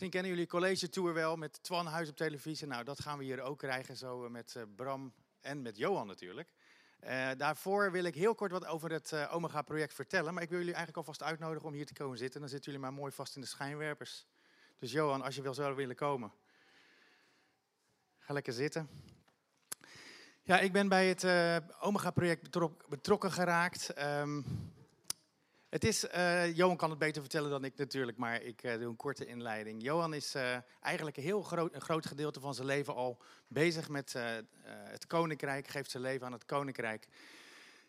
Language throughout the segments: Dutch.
Misschien kennen jullie College Tour wel met Twan Huis op televisie. Nou, dat gaan we hier ook krijgen, zo eh, met eh, Bram en met Johan natuurlijk. Uh, daarvoor wil ik heel kort wat over het Omega-project vertellen. Maar ik wil jullie eigenlijk alvast uitnodigen om hier te komen zitten. Dan zitten jullie maar mooi vast in de schijnwerpers. Dus Johan, als je wel zou willen komen, ga lekker zitten. Ja, ik ben bij het Omega-project betrok betrokken geraakt. Um, het is, uh, Johan kan het beter vertellen dan ik natuurlijk, maar ik uh, doe een korte inleiding. Johan is uh, eigenlijk een heel groot, een groot gedeelte van zijn leven al bezig met het koninkrijk, geeft zijn leven aan het koninkrijk.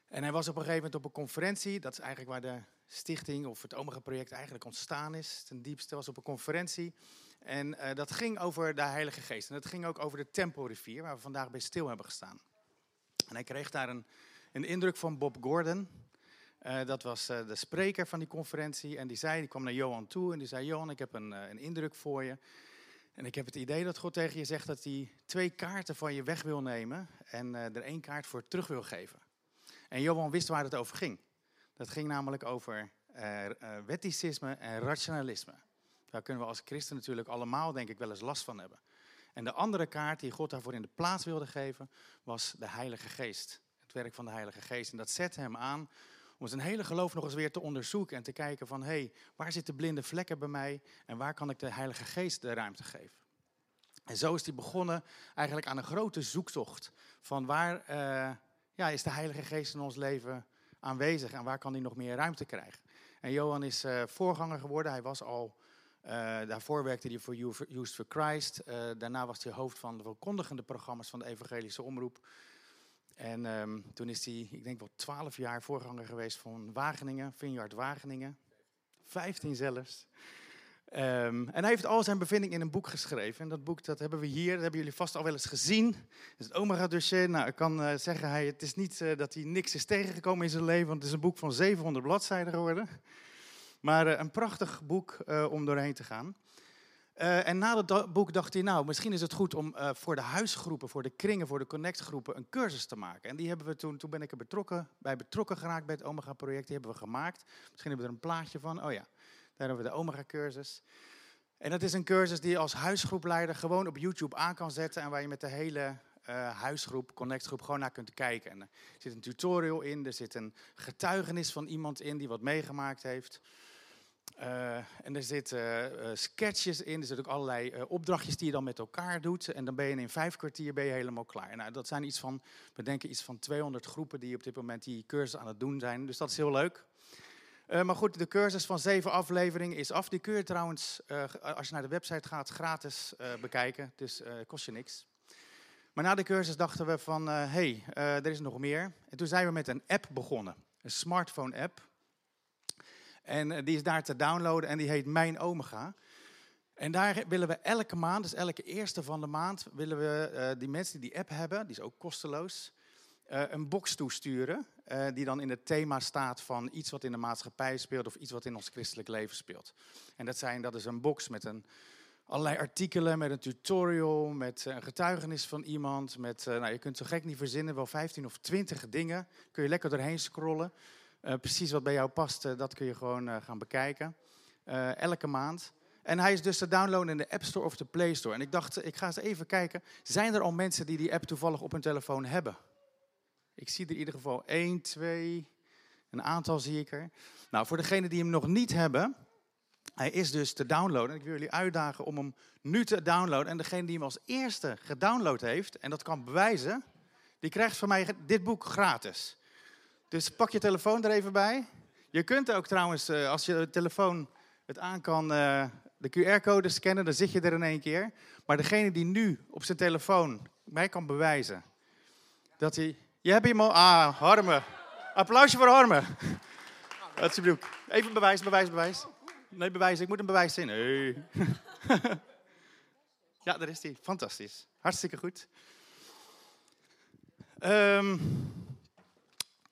En hij was op een gegeven moment op een conferentie, dat is eigenlijk waar de stichting of het Omega-project eigenlijk ontstaan is. Ten diepste was op een conferentie. En dat ging over de Heilige Geest. En dat ging ook over de Tempelrivier, waar we vandaag bij stil hebben gestaan. En hij kreeg daar een, een indruk van Bob Gordon. Uh, dat was uh, de spreker van die conferentie. En die zei, die kwam naar Johan toe en die zei: Johan, ik heb een, uh, een indruk voor je. En ik heb het idee dat God tegen je zegt dat hij twee kaarten van je weg wil nemen en er één kaart voor terug wil geven. En Johan wist waar het over ging. Dat ging namelijk over wetticisme en rationalisme. Daar kunnen we als christen natuurlijk allemaal, denk ik, wel eens last van hebben. En de andere kaart die God daarvoor in de plaats wilde geven, was de Heilige Geest. Het werk van de Heilige Geest. En dat zette hem aan om zijn hele geloof nog eens weer te onderzoeken en te kijken van, hé, hey, waar zitten blinde vlekken bij mij en waar kan ik de Heilige Geest de ruimte geven? En zo is hij begonnen eigenlijk aan een grote zoektocht van waar uh, ja, is de Heilige Geest in ons leven aanwezig en waar kan hij nog meer ruimte krijgen? En Johan is uh, voorganger geworden, hij was al, uh, daarvoor werkte hij voor Youth for Christ, daarna was hij hoofd van de verkondigende programma's van de evangelische omroep. En um, toen is hij, ik denk wel twaalf jaar voorganger geweest van Wageningen, Vineyard Wageningen. Vijftien zelfs. Um, en hij heeft al zijn bevinding in een boek geschreven. En dat boek dat hebben we hier, dat hebben jullie vast al wel eens gezien. Dat is het Omega-dossier. Nou, ik kan uh, zeggen, hij, het is niet uh, dat hij niks is tegengekomen in zijn leven, want het is een boek van 700 bladzijden geworden. Maar uh, een prachtig boek om doorheen te gaan. Uh, en na dat boek dacht hij, nou, misschien is het goed om uh, voor de huisgroepen, voor de kringen, voor de connectgroepen een cursus te maken. En die hebben we toen, toen ben ik er betrokken, bij betrokken geraakt bij het Omega-project. Die hebben we gemaakt. Misschien hebben we er een plaatje van. Oh ja, daar hebben we de Omega-cursus. En dat is een cursus die je als huisgroepleider gewoon op YouTube aan kan zetten. En waar je met de hele uh, huisgroep, connectgroep, gewoon naar kunt kijken. En er zit een tutorial in, er zit een getuigenis van iemand in die wat meegemaakt heeft. Uh, en er zitten uh, sketches in, er zitten ook allerlei uh, opdrachtjes die je dan met elkaar doet. En dan ben je in vijf kwartier ben je helemaal klaar. Nou, dat zijn iets van, we denken iets van 200 groepen die op dit moment die cursus aan het doen zijn. Dus dat is heel leuk. maar goed, de cursus van zeven afleveringen is af. Die kun je trouwens, als je naar de website gaat, gratis bekijken. Dus kost je niks. Maar na de cursus dachten we van, hé, hey, er is nog meer. En toen zijn we met een app begonnen. Een smartphone app. En die is daar te downloaden en die heet Mijn Omega. En daar willen we elke maand, dus elke eerste van de maand, willen we uh, die mensen die die app hebben, die is ook kosteloos, uh, een box toesturen. Die dan in het thema staat van iets wat in de maatschappij speelt of iets wat in ons christelijk leven speelt. En dat, zijn, dat is een box met een, allerlei artikelen, met een tutorial, met een getuigenis van iemand. Met, nou, je kunt zo gek niet verzinnen, wel 15 of 20 dingen. Kun je lekker doorheen scrollen. Uh, precies wat bij jou past, uh, dat kun je gewoon uh, gaan bekijken. elke maand. En hij is dus te downloaden in de App Store of de Play Store. En ik dacht, ik ga eens even kijken. Zijn er al mensen die die app toevallig op hun telefoon hebben? Ik zie er in ieder geval één, twee, een aantal zie ik er. Nou, voor degenen die hem nog niet hebben, hij is dus te downloaden. Ik wil jullie uitdagen om hem nu te downloaden. En degene die hem als eerste gedownload heeft, en dat kan bewijzen, die krijgt van mij dit boek gratis. Dus pak je telefoon er even bij. Je kunt ook trouwens, uh, als je telefoon het aan kan, uh, de QR-code scannen, dan zit je er in één keer. Maar degene die nu op zijn telefoon mij kan bewijzen dat hij... Je hebt hem al... Ah, Harme. Applausje voor Harme. Alsjeblieft. Even bewijs, bewijs, bewijs. Nee, bewijs. Ik moet een bewijs zien. Nee. ja, daar is hij. Fantastisch. Hartstikke goed. Um,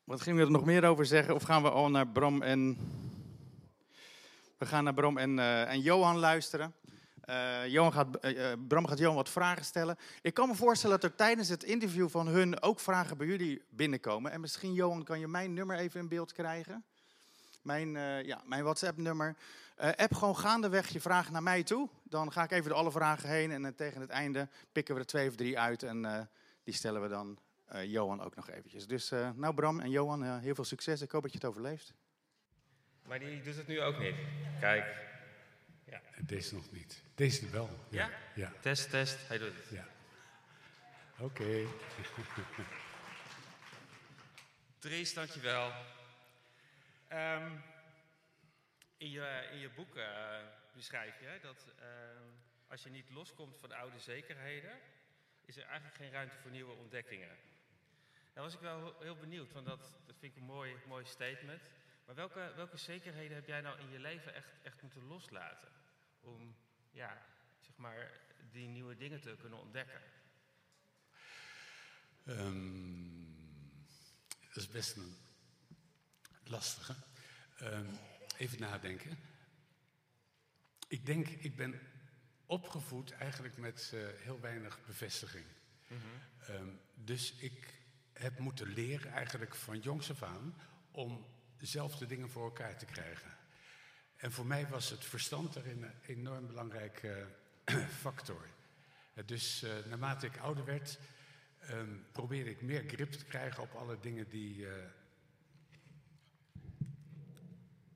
wat gingen we er nog meer over zeggen? Of gaan we al naar Bram en. We gaan naar Bram en, uh, en Johan luisteren. Uh, Johan gaat, uh, Bram gaat Johan wat vragen stellen. Ik kan me voorstellen dat er tijdens het interview van hun ook vragen bij jullie binnenkomen. En misschien, Johan, kan je mijn nummer even in beeld krijgen? mijn, ja, mijn WhatsApp-nummer. App gewoon gaandeweg je vragen naar mij toe. Dan ga ik even door alle vragen heen en tegen het einde pikken we er twee of drie uit en die stellen we dan Johan ook nog eventjes. Dus nou Bram en Johan, heel veel succes. Ik hoop dat je het overleeft. Maar die doet het nu ook niet. Kijk. Ja. Deze nog niet. Deze wel. Ja? ja? Test, test. Hij doet het. Ja. Oké. Okay. Dries, dankjewel. Um, in, je, in je boek uh, beschrijf je dat uh, als je niet loskomt van oude zekerheden, is er eigenlijk geen ruimte voor nieuwe ontdekkingen. Daar was ik wel heel benieuwd, want dat, dat vind ik een mooi, mooi statement. Maar welke, welke zekerheden heb jij nou in je leven echt, echt moeten loslaten? Om ja, zeg maar, die nieuwe dingen te kunnen ontdekken? Um, dat is best een lastige. Um, even nadenken. Ik denk, ik ben opgevoed eigenlijk met uh, heel weinig bevestiging. Mm -hmm. um, dus ik heb moeten leren eigenlijk van jongs af aan om dezelfde dingen voor elkaar te krijgen. En voor mij was het verstand erin een enorm belangrijke uh, factor. Uh, dus uh, naarmate ik ouder werd, um, probeerde ik meer grip te krijgen op alle dingen die.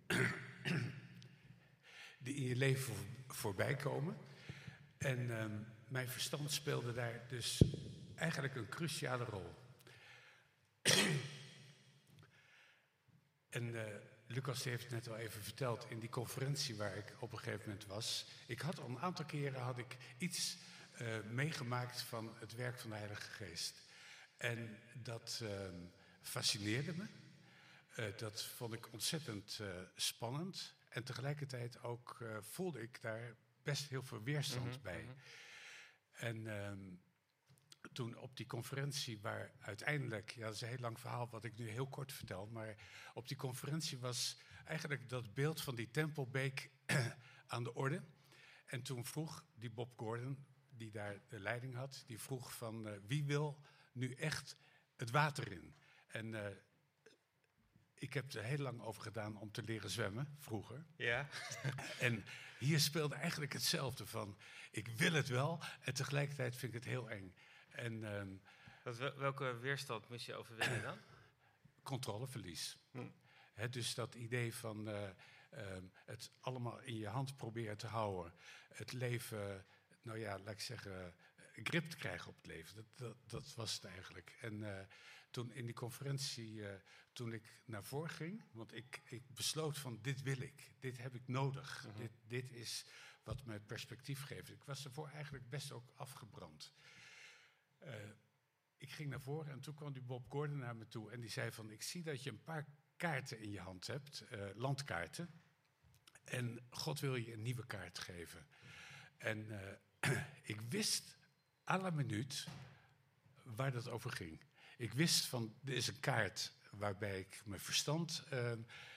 die in je leven voor, voorbij komen. En um, mijn verstand speelde daar dus eigenlijk een cruciale rol. En uh, Lucas heeft net al even verteld in die conferentie waar ik op een gegeven moment was. Ik had al een aantal keren had ik iets uh, meegemaakt van het werk van de Heilige Geest. En dat uh, fascineerde me. Uh, dat vond ik ontzettend spannend. En tegelijkertijd ook voelde ik daar best heel veel weerstand mm -hmm, bij. Mm -hmm. En ehm, toen op die conferentie, waar uiteindelijk, ja, dat is een heel lang verhaal wat ik nu heel kort vertel, maar op die conferentie was eigenlijk dat beeld van die tempelbeek aan de orde. En toen vroeg die Bob Gordon, die daar de leiding had, die vroeg van uh, wie wil nu echt het water in? En uh, ik heb er heel lang over gedaan om te leren zwemmen, vroeger. Ja. en hier speelde eigenlijk hetzelfde van, ik wil het wel en tegelijkertijd vind ik het heel eng. En, um, welke weerstand moest je overwinnen dan? Controleverlies. Hm. He, dus dat idee van uh, um, het allemaal in je hand proberen te houden. Het leven, nou ja, laat ik zeggen, grip te krijgen op het leven. Dat, dat, dat was het eigenlijk. En uh, toen in die conferentie, uh, toen ik naar voren ging, want ik, ik besloot van dit wil ik, dit heb ik nodig, -huh. dit, dit is wat me perspectief geeft. Ik was ervoor eigenlijk best ook afgebrand. Uh, ik ging naar voren en toen kwam die Bob Gordon naar me toe en die zei van, ik zie dat je een paar kaarten in je hand hebt, uh, landkaarten. En God wil je een nieuwe kaart geven. En uh, ik wist à la minuut waar dat over ging. Ik wist van, dit is een kaart waarbij ik mijn verstand uh,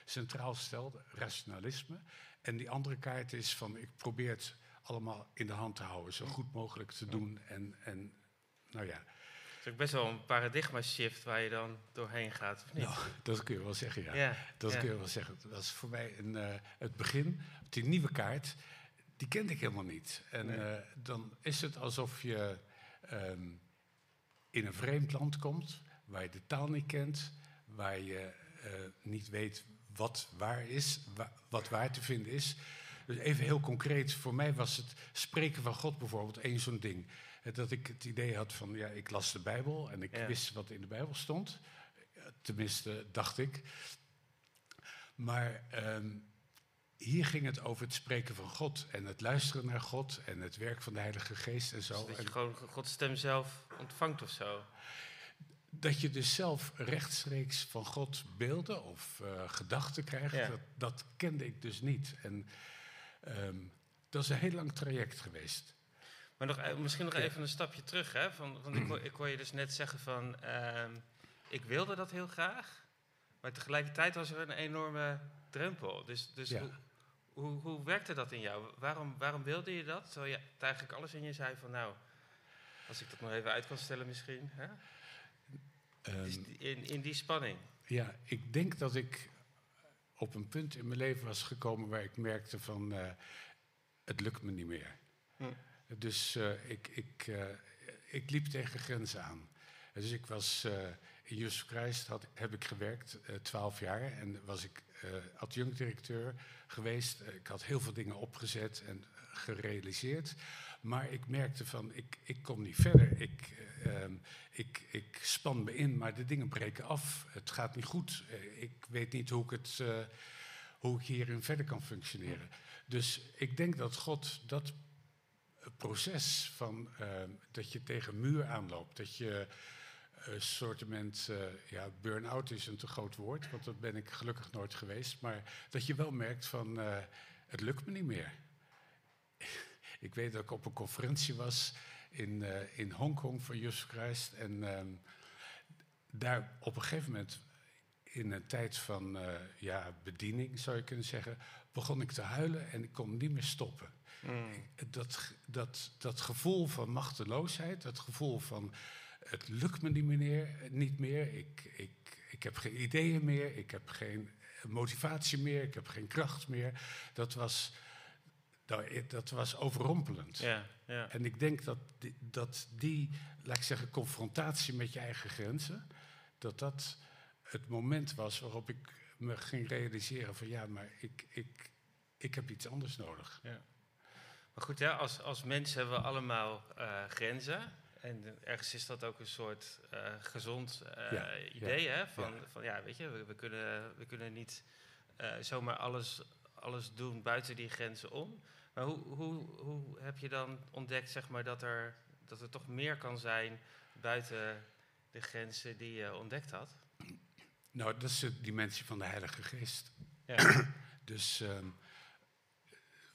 centraal stelde, rationalisme. En die andere kaart is van, ik probeer het allemaal in de hand te houden, zo goed mogelijk te doen en, en nou ja. Het is ook best wel een paradigma shift waar je dan doorheen gaat, of niet? Nou, dat kun je wel zeggen, ja. ja dat ja. kun je wel zeggen. Dat was voor mij een, uh, het begin. Die nieuwe kaart, die kende ik helemaal niet. En nee. uh, dan is het alsof je um, in een vreemd land komt, waar je de taal niet kent, waar je uh, niet weet wat waar is, wa wat waar te vinden is. Dus even heel concreet, voor mij was het spreken van God bijvoorbeeld één zo'n ding dat ik het idee had van, ja, ik las de Bijbel en ik ja. wist wat in de Bijbel stond. Tenminste, dacht ik. Maar um, hier ging het over het spreken van God en het luisteren naar God en het werk van de Heilige Geest en zo. Dus dat je gewoon Gods stem zelf ontvangt of zo? Dat je dus zelf rechtstreeks van God beelden of uh, gedachten krijgt, ja. dat, dat, kende ik dus niet. En um, dat is een heel lang traject geweest. Maar nog, eh, misschien nog even een stapje terug. Hè? Van, want ik, ik hoor je dus net zeggen van... Uh, ik wilde dat heel graag. Maar tegelijkertijd was er een enorme drempel. Dus, dus ja. hoe, hoe, hoe, werkte dat in jou? Waarom, waarom wilde je dat? Terwijl je eigenlijk alles in je zei van... Nou, als ik dat nog even uit kan stellen misschien. Hè? Um, in, in die spanning. Ja, ik denk dat ik op een punt in mijn leven was gekomen waar ik merkte van eh, het lukt me niet meer. Hm. Dus eh, ik, ik, eh, ik liep tegen grenzen aan. Dus ik was eh, in Jesus Christ had, heb ik gewerkt, twaalf jaar. En was ik adjunct-directeur geweest. ik had heel veel dingen opgezet en gerealiseerd. Maar ik merkte van, ik, ik kom niet verder. Ik, ehm, ik, ik span me in, maar de dingen breken af. Het gaat niet goed. ik weet niet hoe ik, het, hoe ik hierin verder kan functioneren. Dus ik denk dat God dat proces van ehm, dat je tegen muur aanloopt, dat je een soort uh, ja, burn-out is een te groot woord, want dat ben ik gelukkig nooit geweest, maar dat je wel merkt van uh, het lukt me niet meer. ik weet dat ik op een conferentie was in, uh, in Hongkong van Jesus Christ en ehm, daar op een gegeven moment in een tijd van ja, bediening, zou je kunnen zeggen, begon ik te huilen en ik kon niet meer stoppen. Mm. Dat, dat, dat gevoel van machteloosheid, dat gevoel van het lukt me niet meer, niet meer. Ik, ik, ik heb geen ideeën meer, ik heb geen motivatie meer, ik heb geen kracht meer. Dat was, dat was overrompelend. Ja, ja. En ik denk dat die, dat die, laat ik zeggen, confrontatie met je eigen grenzen, dat dat het moment was waarop ik me ging realiseren van ja, maar ik, ik, ik heb iets anders nodig. Ja. Maar goed, ja, als, als mensen hebben we allemaal uh, grenzen. En ergens is dat ook een soort uh, gezond uh, idee. Ja, hè? Van, ja. van ja, weet je, we, we kunnen, we kunnen niet zomaar alles, alles doen buiten die grenzen om. Maar hoe, hoe, hoe heb je dan ontdekt zeg maar, dat, er, dat er toch meer kan zijn buiten de grenzen die je ontdekt had? Nou, dat is de dimensie van de Heilige Geest. Ja. dus um,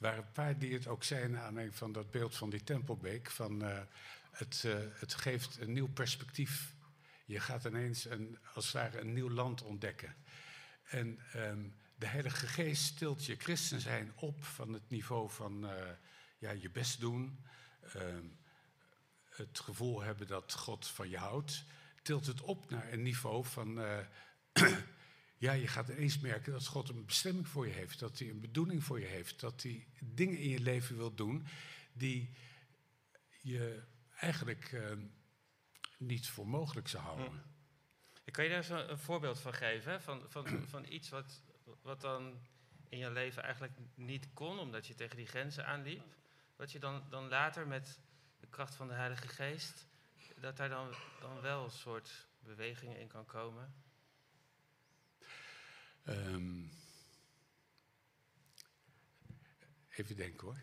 waren een paar die het ook zeiden aan van dat beeld van die Tempelbeek. Van, uh, het, uh, het geeft een nieuw perspectief. Je gaat ineens een, als het ware een nieuw land ontdekken. En um, de Heilige Geest stilt je christen zijn op van het niveau van uh, ja, je best doen. Um, het gevoel hebben dat God van je houdt. Tilt het op naar een niveau van ja, je gaat ineens merken dat God een bestemming voor je heeft. Dat hij een bedoeling voor je heeft. Dat hij dingen in je leven wil doen die je eigenlijk uh, niet voor mogelijk zou houden. Hm. Kan je daar zo een voorbeeld van geven? Van, van, van iets wat, wat dan in je leven eigenlijk niet kon, omdat je tegen die grenzen aanliep. Wat je dan, dan later met de kracht van de Heilige Geest, dat daar dan, dan wel een soort bewegingen in kan komen? Um, even denken hoor.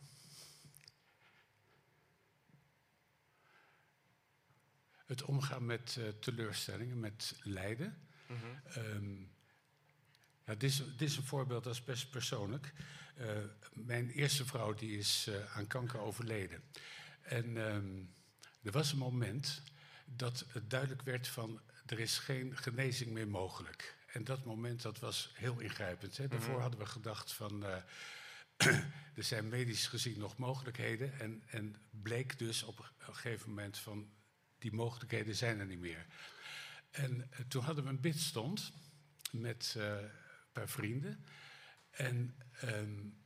Het omgaan met uh, teleurstellingen, met lijden. Mm -hmm. um, ja, dit, is, dit, is, een voorbeeld, dat is best persoonlijk. Uh, mijn eerste vrouw die is uh, aan kanker overleden. En um, er was een moment dat het duidelijk werd van er is geen genezing meer mogelijk. En dat moment dat was heel ingrijpend. Hè. Daarvoor mhm. hadden we gedacht van... Uh, er zijn medisch gezien nog mogelijkheden. En, en bleek dus op een gegeven moment van... die mogelijkheden zijn er niet meer. En uh, toen hadden we een bidstond met uh, een paar vrienden. En... Um,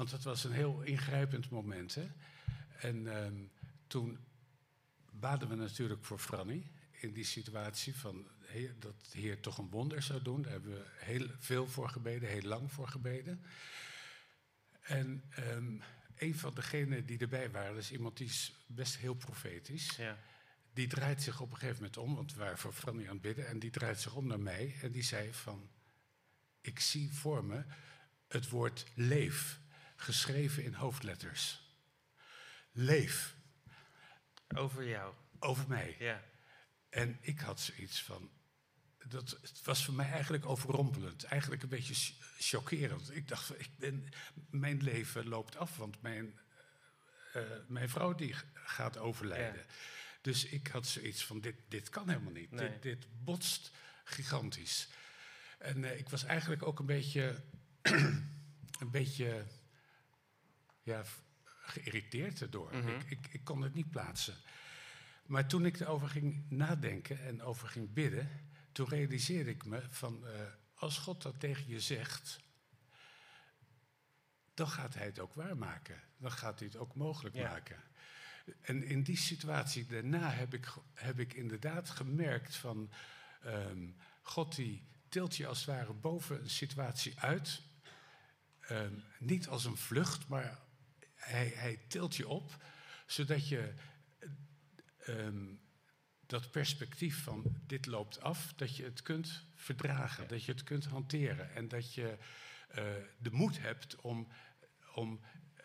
want dat was een heel ingrijpend moment. Hè? En um, toen baden we natuurlijk voor Franny in die situatie van dat de Heer toch een wonder zou doen. Daar hebben we heel veel voor gebeden, heel lang voor gebeden. En um, een van degenen die erbij waren, dat is iemand die is best heel profetisch. Ja. Die draait zich op een gegeven moment om, want we waren voor Franny aan het bidden. En die draait zich om naar mij en die zei van... Ik zie voor me het woord leef, geschreven in hoofdletters. Leef. Over jou. Over mij. Ja. En ik had zoiets van, dat, het was voor mij eigenlijk overrompelend. Eigenlijk een beetje chockerend. Ik dacht, ik ben, mijn leven loopt af, want mijn, uh, mijn vrouw die gaat overlijden. Ja. Dus ik had zoiets van, dit, dit kan helemaal niet. Nee. Dit, dit, botst gigantisch. En uh, ik was eigenlijk ook een beetje, een beetje ja, geïrriteerd erdoor. Mm -hmm. ik, ik, ik kon het niet plaatsen. Maar toen ik erover ging nadenken en over ging bidden toen realiseerde ik me van, uh, als God dat tegen je zegt, dan gaat hij het ook waarmaken. Dan gaat hij het ook mogelijk maken. En in die situatie daarna heb ik, heb ik inderdaad gemerkt van... Ehm, God die tilt je als het ware boven een situatie uit. Ehm, niet als een vlucht, maar hij, hij tilt je op, zodat je ehm, dat perspectief van dit loopt af, dat je het kunt verdragen, dat je het kunt hanteren en dat je uh, de moed hebt om, om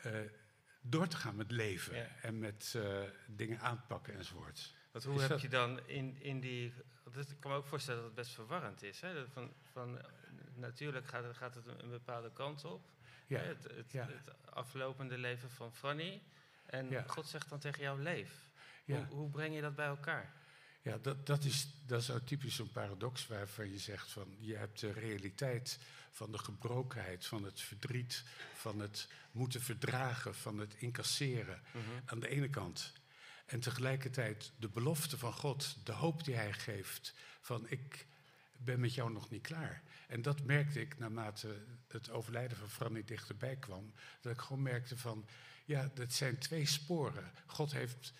uh, door te gaan met leven en met uh, dingen aanpakken enzovoort. Want hoe heb je dan in, in die. Dat, ik kan me ook voorstellen dat het best verwarrend is. Hè? Van, van, natuurlijk gaat, gaat het een, bepaalde kant op. Ja. Het, het, het, aflopende leven van Fanny. En God zegt dan tegen jou: leef. Hoe, hoe breng je dat bij elkaar? Ja, dat, dat, is, dat is typisch zo'n paradox waarvan je zegt van je hebt de realiteit van de gebrokenheid, van het verdriet, van het moeten verdragen, van het incasseren mhm. aan de ene kant. En tegelijkertijd de belofte van God, de hoop die Hij geeft, van ik ben met jou nog niet klaar. En dat merkte ik naarmate het overlijden van Franny dichterbij kwam, dat ik gewoon merkte van, ja, dat zijn twee sporen. God heeft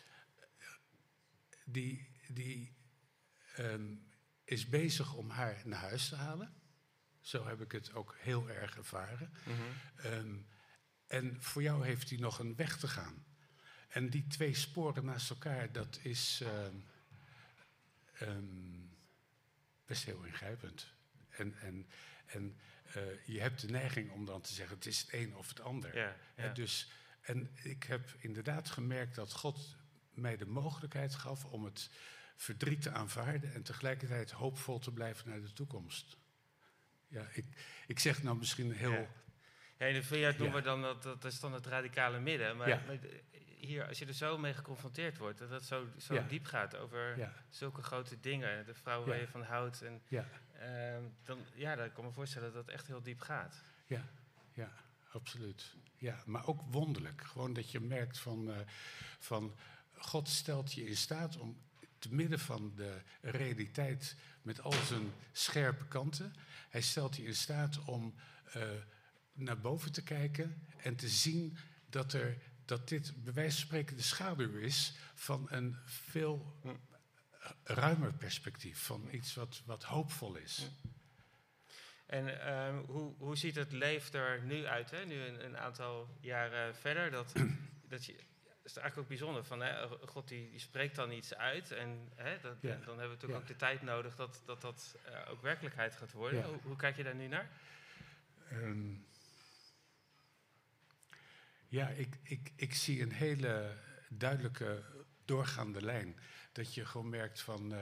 die die um, is bezig om haar naar huis te halen. Zo heb ik het ook heel erg ervaren. Mm -hmm. um, en voor jou heeft hij nog een weg te gaan. En die twee sporen naast elkaar, dat is um, best heel ingrijpend. En, en, en uh, je hebt de neiging om dan te zeggen: het is het een of het ander. Ja. Dus, en ik heb inderdaad gemerkt dat God mij de mogelijkheid gaf om het verdriet te aanvaarden en tegelijkertijd hoopvol te blijven naar de toekomst. Ja, ik, ik zeg nou misschien heel. Ja, ja in de VS noemen we dan dat, dat is dan het radicale midden. Maar, maar, hier, als je er zo mee geconfronteerd wordt, dat het zo, zo diep gaat over zulke grote dingen, de vrouwen waar je van houdt. En, uh, dan, ja, dan kan ik me voorstellen dat het echt heel diep gaat. Ja, ja, absoluut. Ja, maar ook wonderlijk. Gewoon dat je merkt van, uh, van God stelt je in staat om te midden van de realiteit met al zijn scherpe kanten. Hij stelt je in staat om uh, naar boven te kijken en te zien dat, er, dat dit bij wijze van spreken de schaduw is van een veel ruimer perspectief, van iets wat, wat hoopvol is. En uh, hoe, hoe ziet het leven er nu uit, hè? nu een, een aantal jaren verder? Dat, dat je is eigenlijk ook bijzonder. Van, hè, God die, die, spreekt dan iets uit. En hè, dat, dan hebben we natuurlijk ook de tijd nodig dat dat, dat uh, ook werkelijkheid gaat worden. Hoe, hoe, kijk je daar nu naar? Um, ja, ik, ik, ik zie een hele duidelijke doorgaande lijn. Dat je gewoon merkt van uh,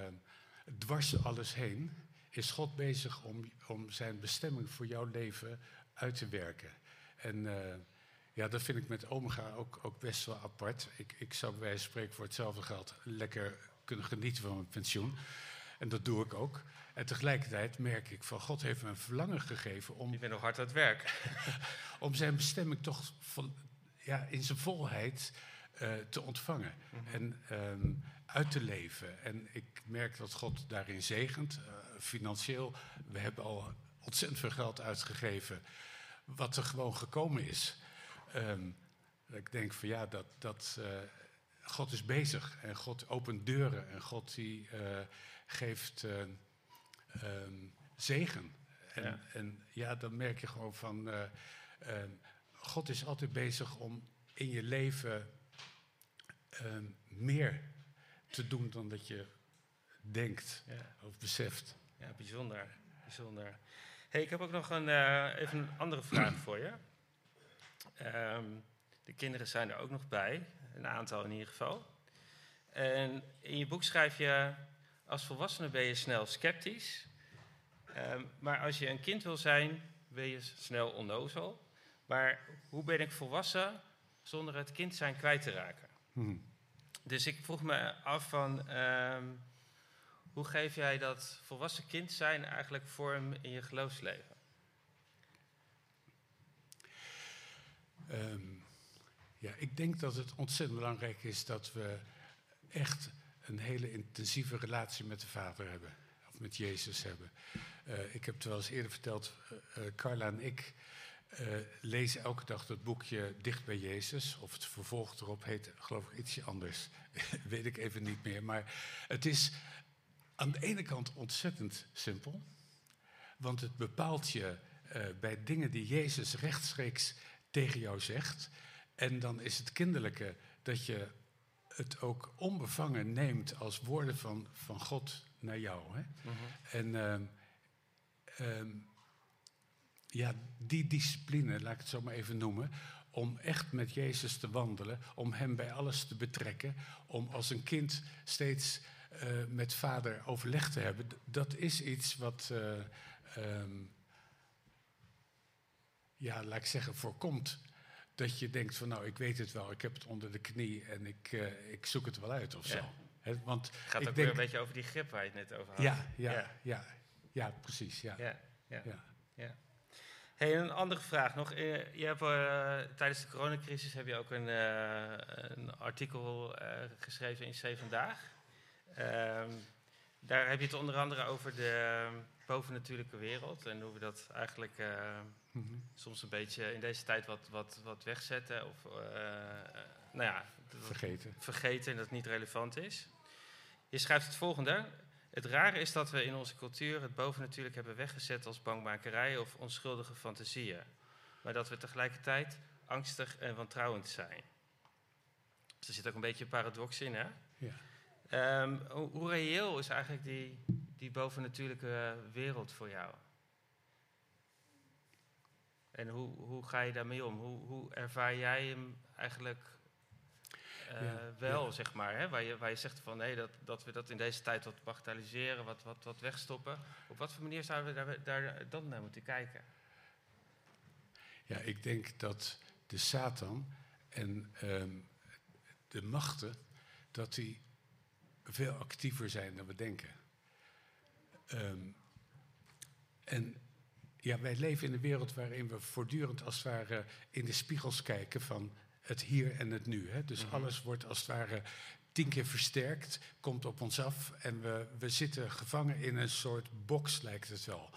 dwars alles heen is God bezig om, om zijn bestemming voor jouw leven uit te werken. En uh, ja, dat vind ik met Omega ook, ook best wel apart. Ik, ik zou bij wijze van spreken voor hetzelfde geld lekker kunnen genieten van mijn pensioen. En dat doe ik ook. En tegelijkertijd merk ik van God heeft me een verlangen gegeven om. Ik ben nog hard aan het werk. om zijn bestemming toch van, ja, in zijn volheid uh, te ontvangen mm-hmm. en um, uit te leven. En ik merk dat God daarin zegent, uh, financieel. We hebben al ontzettend veel geld uitgegeven, wat er gewoon gekomen is. Um, ik denk van ja, dat, dat uh, God is bezig en God opent deuren en God die uh, geeft uh, um, zegen. En ja. en ja, dan merk je gewoon van um, God is altijd bezig om in je leven meer te doen dan dat je denkt ja. of beseft. Ja, bijzonder. bijzonder. Hey, ik heb ook nog een, even een andere vraag voor je. Um, de kinderen zijn er ook nog bij, een aantal in ieder geval. En in je boek schrijf je, als volwassene ben je snel sceptisch. Um, maar als je een kind wil zijn, ben je snel onnozel. Maar hoe ben ik volwassen zonder het kind zijn kwijt te raken? Hmm. Dus ik vroeg me af van, um, hoe geef jij dat volwassen kind zijn eigenlijk vorm in je geloofsleven? Um, ja, ik denk dat het ontzettend belangrijk is dat we echt een hele intensieve relatie met de vader hebben. of met Jezus hebben. ik heb het wel eens eerder verteld, Carla en ik lezen elke dag dat boekje Dicht bij Jezus. Of het vervolg erop heet, geloof ik, ietsje anders. Weet ik even niet meer. Maar het is aan de ene kant ontzettend simpel. Want het bepaalt je bij dingen die Jezus rechtstreeks tegen jou zegt. En dan is het kinderlijke dat je het ook onbevangen neemt als woorden van, van God naar jou. Hè? Mhm. En ehm, ehm, ja, die discipline, laat ik het zo maar even noemen, om echt met Jezus te wandelen, om Hem bij alles te betrekken, om als een kind steeds uh, met vader overleg te hebben, dat is iets wat, uh, um, ja, laat ik zeggen, voorkomt dat je denkt van nou, ik weet het wel, ik heb het onder de knie en ik, uh, ik zoek het wel uit of zo. He, want het gaat ook denk, weer een beetje over die grip waar je het net over had. Ja, ja, ja, ja, ja precies. Ja. Ja, ja, ja. Hey, een andere vraag nog. Eh, je hebt, uh, tijdens de coronacrisis heb je ook een, een artikel geschreven in C Vandaag. Ehm, daar heb je het onder andere over de bovennatuurlijke wereld en hoe we dat eigenlijk Mhm. Soms een beetje in deze tijd wat, wat, wat wegzetten of uh, nou ja, vergeten. vergeten en dat het niet relevant is. Je schrijft het volgende. Het rare is dat we in onze cultuur het bovennatuurlijk hebben weggezet als bangmakerij of onschuldige fantasieën. Maar dat we tegelijkertijd angstig en wantrouwend zijn. Dus er zit ook een beetje een paradox in, hè? Ja. Um, hoe, hoe reëel is eigenlijk die, die bovennatuurlijke wereld voor jou? En hoe, hoe ga je daarmee om? Hoe, hoe ervaar jij hem eigenlijk uh, wel, zeg maar? Hè? Waar, je, waar je zegt van nee, dat, dat we dat in deze tijd wat bagatelliseren, wat, wat, wat wegstoppen. Op wat voor manier zouden we daar, daar dan naar moeten kijken? Ja, ik denk dat de Satan en um, de machten, dat die veel actiever zijn dan we denken. Um, en ja, wij leven in een wereld waarin we voortdurend als het ware in de spiegels kijken van het hier en het nu. Hè? Dus mhm. alles wordt als het ware tien keer versterkt, komt op ons af en we, we zitten gevangen in een soort box, lijkt het wel.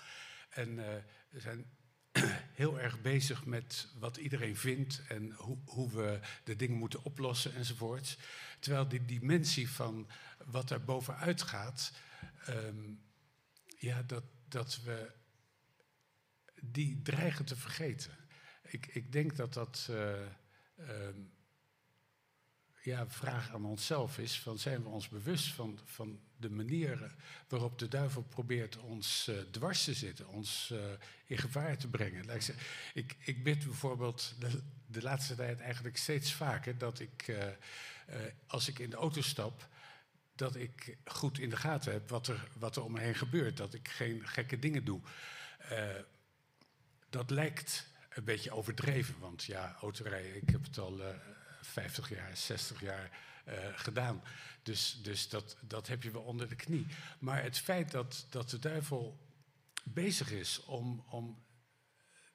En uh, we zijn heel erg bezig met wat iedereen vindt en hoe, hoe we de dingen moeten oplossen enzovoorts. Terwijl die dimensie van wat er bovenuit gaat, um, ja, dat, dat we die dreigen te vergeten. Ik, ik denk dat dat uh, ja, een vraag aan onszelf is: van zijn we ons bewust van, van de manieren waarop de duivel probeert ons uh, dwars te zitten, ons uh, in gevaar te brengen? Ik, ik, ik bid bijvoorbeeld de, de, laatste tijd eigenlijk steeds vaker dat ik, als ik in de auto stap, dat ik goed in de gaten heb wat er, wat er om me heen gebeurt. Dat ik geen gekke dingen doe. Uh, dat lijkt een beetje overdreven, want ja, autorijden, ik heb het al uh, eh, 50 jaar, 60 jaar uh, gedaan. Dus, dus dat, dat heb je wel onder de knie. Maar het feit dat, dat de duivel bezig is om, om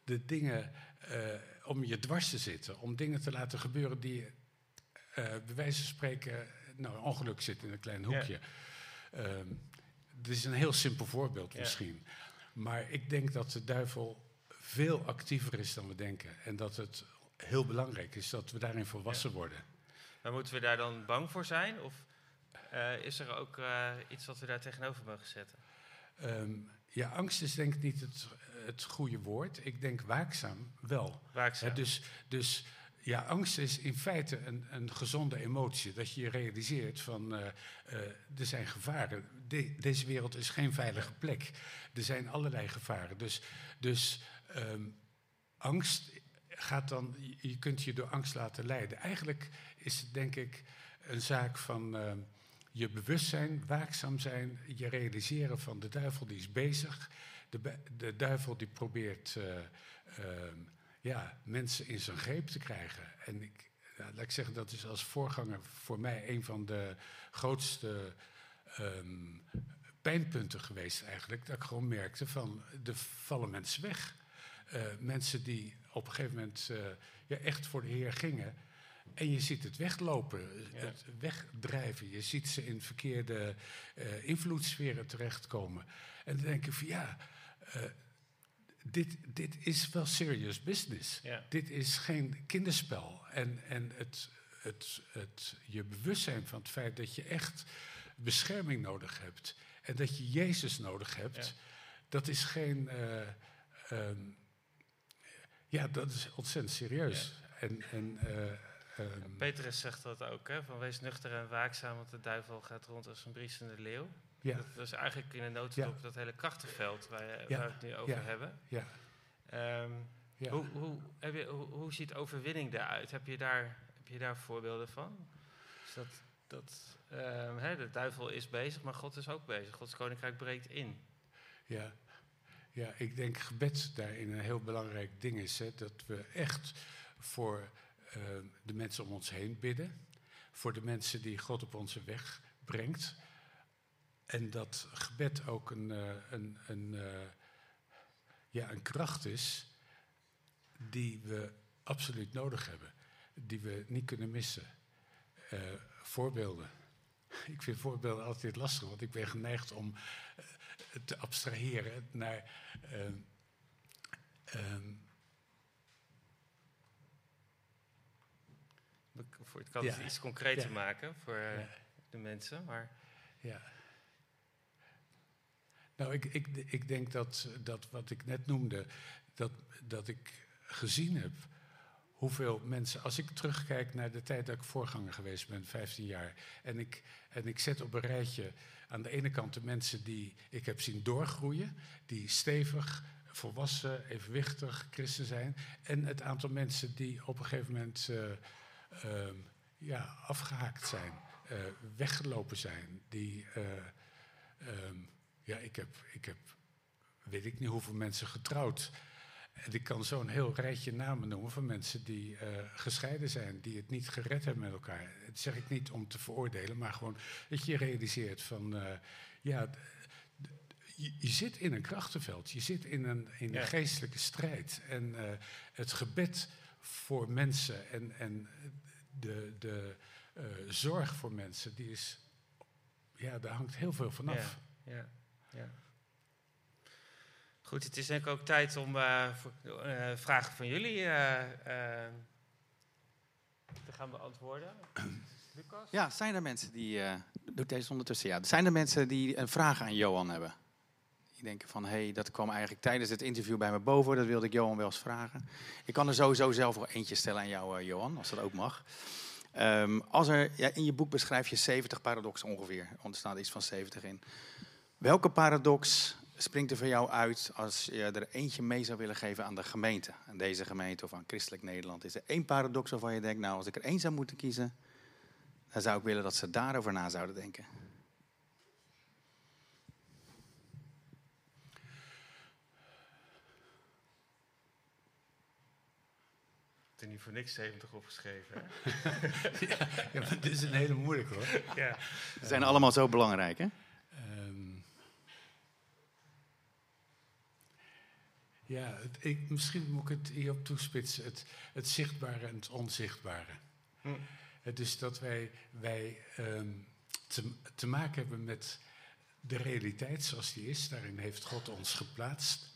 de dingen, uh, om je dwars te zitten, om dingen te laten gebeuren die, bij wijze van spreken, nou, een ongeluk zit in een klein hoekje. Ja. Uh, dit is een heel simpel voorbeeld misschien. Maar ik denk dat de duivel veel actiever is dan we denken. En dat het heel belangrijk is dat we daarin volwassen worden. Maar moeten we daar dan bang voor zijn? Of uh, is er ook uh, iets wat we daar tegenover mogen zetten? Um, ja, angst is denk ik niet het, het goede woord. Ik denk waakzaam wel. Waakzaam. dus, dus ja, angst is in feite een, een gezonde emotie. Dat je je realiseert van uh, er zijn gevaren. De, deze wereld is geen veilige plek. Er zijn allerlei gevaren. Dus, dus um, angst gaat dan, je kunt je door angst laten leiden. Eigenlijk is het denk ik een zaak van uh, je bewustzijn, waakzaam zijn, je realiseren van de duivel die is bezig. De, de duivel die probeert uh, uh, ja, mensen in zijn greep te krijgen. En ik, laat ik zeggen, dat is als voorganger voor mij een van de grootste pijnpunten geweest eigenlijk. Dat ik gewoon merkte van, er vallen mensen weg. Uh, mensen die op een gegeven moment uh, ja, echt voor de Heer gingen. En je ziet het weglopen, het wegdrijven. Je ziet ze in verkeerde uh, invloedssferen terechtkomen. En dan denk je van ja, dit, dit is wel serious business. Ja. Dit is geen kinderspel. En, en het, het, het, je bewustzijn van het feit dat je echt bescherming nodig hebt en dat je Jezus nodig hebt, Ja. dat is geen. eh, ehm, ja, dat is ontzettend serieus. En, en, eh, ehm, Petrus zegt dat ook, hè, van wees nuchter en waakzaam, want de duivel gaat rond als een briesende leeuw. ja, Dat is eigenlijk in een notendop dat hele krachtenveld waar, je- Ja. waar we het nu over Ja. hebben. ja, Ehm, ja. hoe, hoe, heb je, hoe, hoe ziet overwinning eruit? Heb je daar, heb je daar voorbeelden van? Dus dat, dat, ehm, hè, de duivel is bezig, maar God is ook bezig. Gods koninkrijk breekt in. Ja. Ja, ik denk gebed daarin een heel belangrijk ding is. Hè, dat we echt voor eh, de mensen om ons heen bidden. Voor de mensen die God op onze weg brengt. En dat gebed ook een, eh, een, een, eh, ja, een kracht is die we absoluut nodig hebben. Die we niet kunnen missen. Voorbeelden. Ik vind voorbeelden altijd lastig, want ik ben geneigd om te abstraheren naar. ehm, ehm, We- Voor, het kan Ja. het iets concreter Ja. maken voor eh, Ja. de mensen. Maar ja. Nou, ik, ik, ik denk dat, dat wat ik net noemde, dat, dat ik gezien heb hoeveel mensen, als ik terugkijk naar de tijd dat ik voorganger geweest ben, 15 jaar, en ik, en ik zet op een rijtje aan de ene kant de mensen die ik heb zien doorgroeien, die stevig, volwassen, evenwichtig christen zijn, en het aantal mensen die op een gegeven moment eh, ehm, ja, afgehaakt zijn, eh, weggelopen zijn, die, eh, ehm, ja, ik heb, ik heb, weet ik niet hoeveel mensen getrouwd. En ik kan zo'n heel rijtje namen noemen van mensen die eh, gescheiden zijn, die het niet gered hebben met elkaar. Dat zeg ik niet om te veroordelen, maar gewoon dat je realiseert van, eh, ja, je, je zit in een krachtenveld, je zit in een, in een geestelijke strijd. En eh, het gebed voor mensen en, en de, de zorg voor mensen, die is, ja, daar hangt heel veel vanaf. Ja, ja. Goed, het is denk ik ook tijd om eh, voor, eh, vragen van jullie eh, te gaan beantwoorden. Lucas? Ja, zijn er mensen die. doe deze ondertussen. Ja, zijn er mensen die een vraag aan Johan hebben? Die denken van, hé, hey, dat kwam eigenlijk tijdens het interview bij me boven. Dat wilde ik Johan wel eens vragen. Ik kan er sowieso zelf wel eentje stellen aan jou, Johan, als dat ook mag. Ehm, als er, ja, in je boek beschrijf je 70 paradoxen ongeveer. Er staat iets van 70 in. Welke paradox springt er voor jou uit als je er eentje mee zou willen geven aan de gemeente? Aan deze gemeente of aan Christelijk Nederland? Is er één paradox waarvan je denkt, nou, als ik er één zou moeten kiezen, dan zou ik willen dat ze daarover na zouden denken. Ik heb er niet voor niks 70 opgeschreven. hè? ja, is een hele moeilijke hoor. ja. Ze zijn allemaal zo belangrijk, hè? Ja, het, ik, misschien moet ik het hierop toespitsen. Het, het zichtbare en het onzichtbare. Hm. Het is dat wij, wij ehm, te, te maken hebben met de realiteit zoals die is. Daarin heeft God ons geplaatst.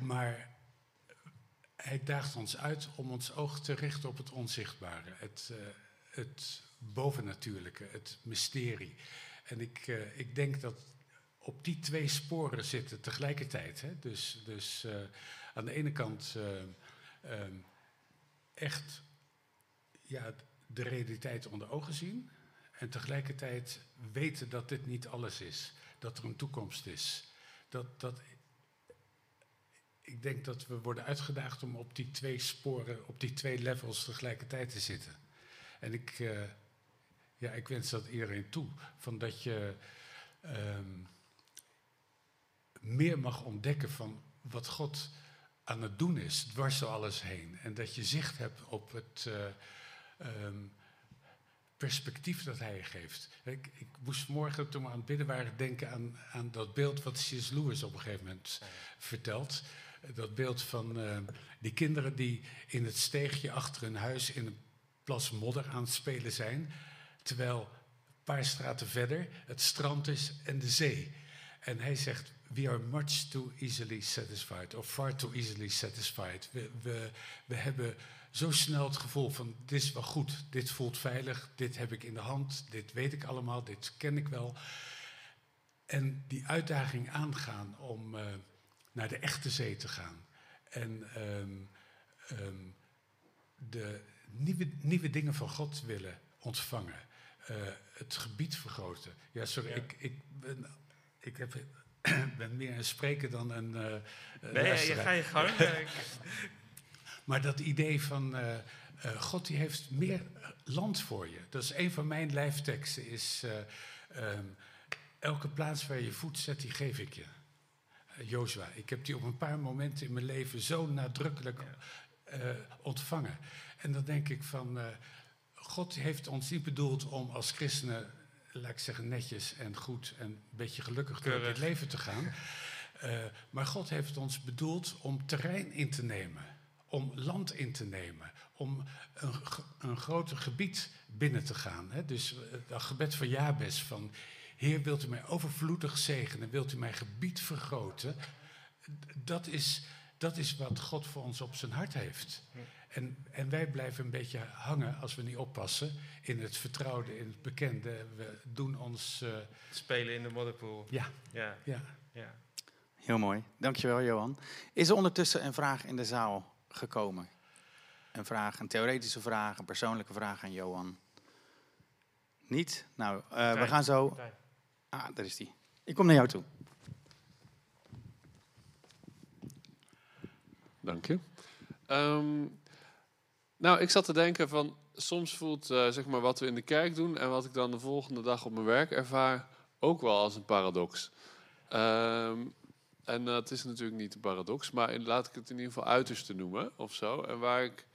Maar hij daagt ons uit om ons oog te richten op het onzichtbare. Het, eh, het bovennatuurlijke, het mysterie. En ik, eh, ik denk dat op die twee sporen zitten tegelijkertijd. Hè? Dus, dus eh, aan de ene kant eh, ehm, echt ja, de realiteit onder ogen zien. En tegelijkertijd weten dat dit niet alles is. Dat er een toekomst is. Dat, dat, ik denk dat we worden uitgedaagd om op die twee sporen, op die twee levels tegelijkertijd te zitten. En ik, eh, ja, ik wens dat iedereen toe. Van dat je ehm, meer mag ontdekken van wat God aan het doen is, dwars door alles heen. En dat je zicht hebt op het eh, ehm, perspectief dat hij geeft. Ik, ik moest morgen, toen we aan het bidden waren, denken aan, aan dat beeld wat C.S. Lewis op een gegeven moment vertelt. dat beeld van die kinderen die in het steegje achter hun huis in een plas modder aan het spelen zijn, terwijl een paar straten verder het strand is en de zee. En hij zegt, we are much too easily satisfied, of far too easily satisfied. We, we, we hebben zo snel het gevoel van, dit is wel goed, dit voelt veilig, dit heb ik in de hand, dit weet ik allemaal, dit ken ik wel. En die uitdaging aangaan om uh, naar de echte zee te gaan. En um, um, de nieuwe, nieuwe dingen van God willen ontvangen. Uh, het gebied vergroten. Ja, sorry, ja. Ik, ik, ben, ik heb, ben meer een spreker dan een. Uh, nee, je ga je gang. maar dat idee van. Uh, God die heeft meer land voor je. Dat is een van mijn lijfteksten. Is, um, elke plaats waar je voet zet, die geef ik je. Joshua. Ik heb die op een paar momenten in mijn leven zo nadrukkelijk ontvangen. En dan denk ik van, God heeft ons niet bedoeld om als christenen, laat ik zeggen, netjes en goed en een beetje gelukkig door dit leven te gaan. Uh, maar God heeft ons bedoeld om terrein in te nemen, om land in te nemen, om een, een groter gebied binnen te gaan. Hè? Dus dat gebed van Jabes van Heer, wilt u mij overvloedig zegenen? Wilt u mijn gebied vergroten? Dat is, dat is wat God voor ons op zijn hart heeft. En, en wij blijven een beetje hangen als we niet oppassen in het vertrouwde, in het bekende. We doen ons. Uh... Spelen in de modderpool. Ja. ja. ja. ja. Heel mooi. Dankjewel, Johan. Is er ondertussen een vraag in de zaal gekomen? Een vraag, een theoretische vraag, een persoonlijke vraag aan Johan? Niet? Nou, uh, we gaan zo. Ah, daar is die. Ik kom naar jou toe. Dank je. Um, nou, ik zat te denken van soms voelt uh, zeg maar wat we in de kerk doen en wat ik dan de volgende dag op mijn werk ervaar ook wel als een paradox. Um, en dat uh, is natuurlijk niet een paradox, maar laat ik het in ieder geval uiterste noemen of zo. En waar ik,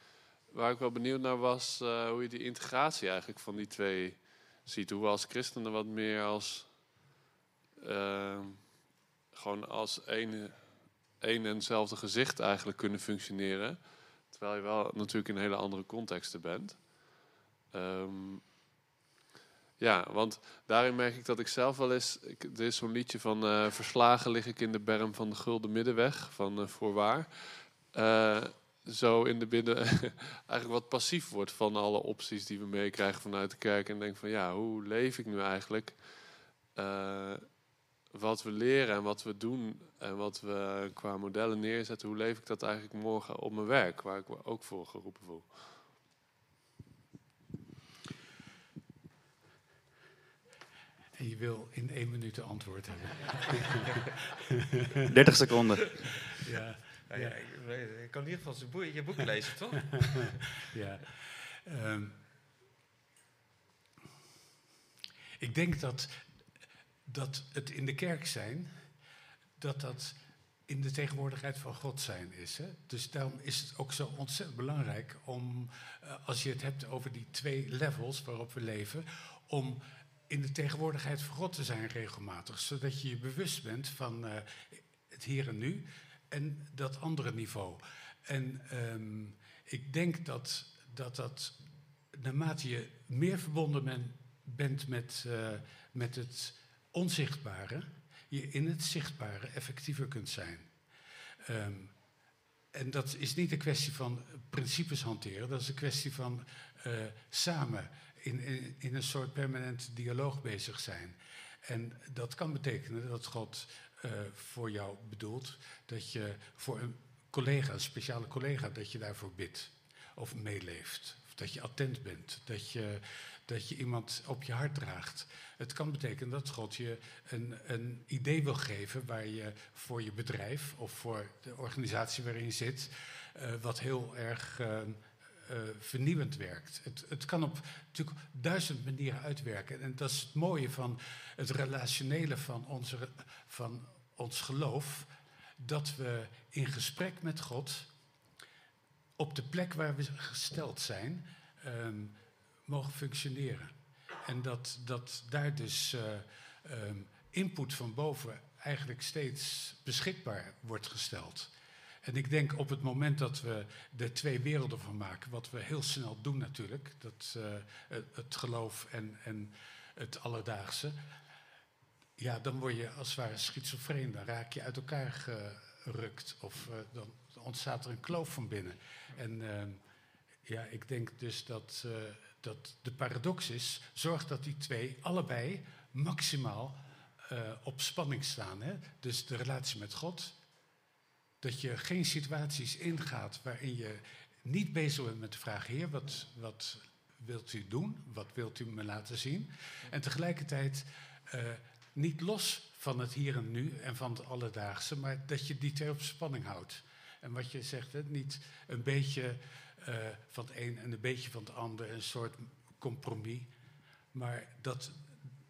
waar ik wel benieuwd naar was uh, hoe je die integratie eigenlijk van die twee ziet. Hoe we als christenen wat meer als uh, gewoon als één, één en hetzelfde gezicht eigenlijk kunnen functioneren. Terwijl je wel natuurlijk in hele andere contexten bent. Um, ja, want daarin merk ik dat ik zelf wel eens... Er is zo'n liedje van uh, Verslagen lig ik in de berm van de Gulden Middenweg van uh, Voorwaar. Uh, zo in de binnen eigenlijk wat passief wordt van alle opties die we meekrijgen vanuit de kerk. En denk van ja, hoe leef ik nu eigenlijk? Wat we leren en wat we doen en wat we qua modellen neerzetten, hoe leef ik dat eigenlijk morgen op mijn werk, waar ik me ook voor geroepen voel. En je wil in één minuut een antwoord hebben. 30 seconden. Ja, ja, ja. ik kan in ieder geval boek, je boek lezen, toch? ja. Um, ik denk dat dat het in de kerk zijn, dat dat in de tegenwoordigheid van God zijn is. Hè? Dus daarom is het ook zo ontzettend belangrijk om, uh, als je het hebt over die twee levels waarop we leven, om in de tegenwoordigheid van God te zijn regelmatig. Zodat je je bewust bent van uh, het hier en nu en dat andere niveau. En um, ik denk dat, dat dat, naarmate je meer verbonden ben, bent met, uh, met het onzichtbare je in het zichtbare effectiever kunt zijn. Um, en dat is niet een kwestie van principes hanteren, dat is een kwestie van uh, samen in, in, in, een soort permanent dialoog bezig zijn. En dat kan betekenen dat God uh, voor jou bedoelt dat je voor een collega, een speciale collega, dat je daarvoor bidt of meeleeft. Of dat je attent bent, dat je, dat je iemand op je hart draagt. Het kan betekenen dat God je een, een idee wil geven waar je voor je bedrijf of voor de organisatie waarin je zit, uh, wat heel erg uh, vernieuwend werkt. Het, het kan op natuurlijk duizend manieren uitwerken. En dat is het mooie van het relationele van, onze, van ons geloof, dat we in gesprek met God op de plek waar we gesteld zijn, um, mogen functioneren. En dat, dat daar dus uh, um, input van boven eigenlijk steeds beschikbaar wordt gesteld. En ik denk op het moment dat we er twee werelden van maken, wat we heel snel doen natuurlijk, dat, het, het, geloof en, en het alledaagse, ja, dan word je als het ware schizofreen, dan raak je uit elkaar gerukt of dan ontstaat er een kloof van binnen. En ehm, ja, ik denk dus dat, dat de paradox is, zorg dat die twee allebei maximaal uh, op spanning staan. Hè? Dus de relatie met God, dat je geen situaties ingaat waarin je niet bezig bent met de vraag, Heer, wat, wat wilt u doen? Wat wilt u me laten zien? En tegelijkertijd uh, niet los van het hier en nu en van het alledaagse, maar dat je die twee op spanning houdt. En wat je zegt, hè, niet een beetje uh, van het een en een beetje van het ander, een soort compromis. Maar dat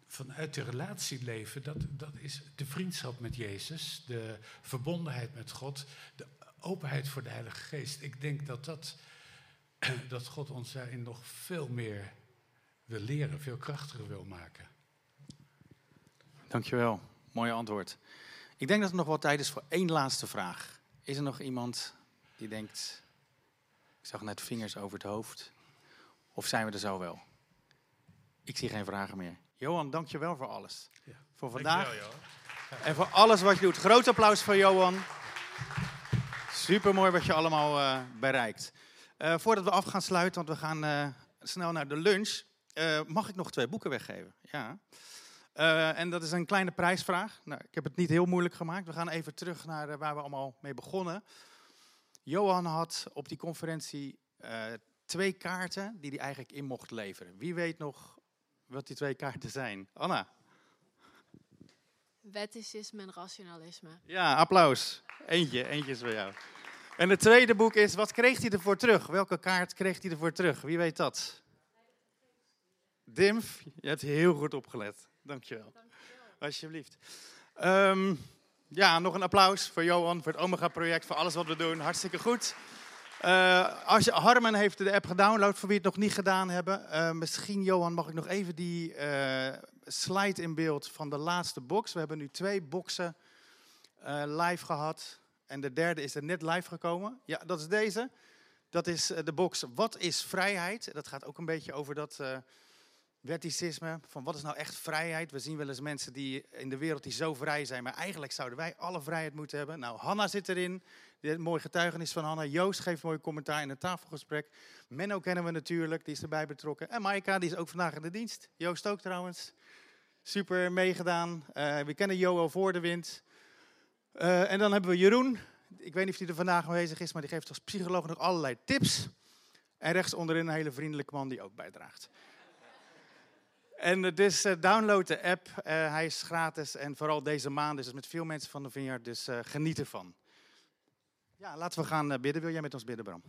vanuit de relatie leven, dat, dat is de vriendschap met Jezus, de verbondenheid met God, de openheid voor de Heilige Geest. Ik denk dat, dat, dat God ons daarin nog veel meer wil leren, veel krachtiger wil maken. Dankjewel, mooi antwoord. Ik denk dat er nog wel tijd is voor één laatste vraag. Is er nog iemand die denkt, ik zag net vingers over het hoofd, of zijn we er zo wel? Ik zie geen vragen meer. Johan, dankjewel voor alles. Ja. Voor vandaag. en voor alles wat je doet. Groot applaus voor Johan. Super mooi wat je allemaal uh, bereikt. Uh, voordat we af gaan sluiten, want we gaan uh, snel naar de lunch, mag ik nog twee boeken weggeven. Ja. En dat is een kleine prijsvraag. Nou, ik heb het niet heel moeilijk gemaakt. We gaan even terug naar waar we allemaal mee begonnen. Johan had op die conferentie uh, twee kaarten die hij eigenlijk in mocht leveren. Wie weet nog wat die twee kaarten zijn? Anna? Wetticisme en rationalisme. Ja, applaus. Eentje, eentje is voor jou. En het tweede boek is, wat kreeg hij ervoor terug? Welke kaart kreeg hij ervoor terug? Wie weet dat? Dimf, je hebt heel goed opgelet. Dankjewel. Dankjewel. Alsjeblieft. Um, ja, nog een applaus voor Johan, voor het Omega-project, voor alles wat we doen. Hartstikke goed. Uh, als je, heeft de app gedownload, voor wie het nog niet gedaan hebben. Uh, misschien, Johan, mag ik nog even die uh, slide in beeld van de laatste box. We hebben nu twee boxen live gehad. En de derde is er net live gekomen. Ja, dat is deze. Dat is de box Wat is vrijheid? Dat gaat ook een beetje over dat wetticisme, van wat is nou echt vrijheid? We zien wel eens mensen die in de wereld die zo vrij zijn, maar eigenlijk zouden wij alle vrijheid moeten hebben. Nou, Hanna zit erin, dit mooi getuigenis van Hanna. Joost geeft mooi commentaar in het tafelgesprek. Menno kennen we natuurlijk, die is erbij betrokken. En Maika, die is ook vandaag in de dienst. Joost ook trouwens. Super meegedaan. Uh, we kennen Jo al voor de wind. Uh, en dan hebben we Jeroen. Ik weet niet of hij er vandaag aanwezig is, maar die geeft als psycholoog nog allerlei tips. En rechts onderin een hele vriendelijke man die ook bijdraagt. En dus download de app. Uh, hij is gratis en vooral deze maand is het met veel mensen van de Vineyard. Dus uh, geniet ervan. Ja, laten we gaan bidden. Wil jij met ons bidden, Bram?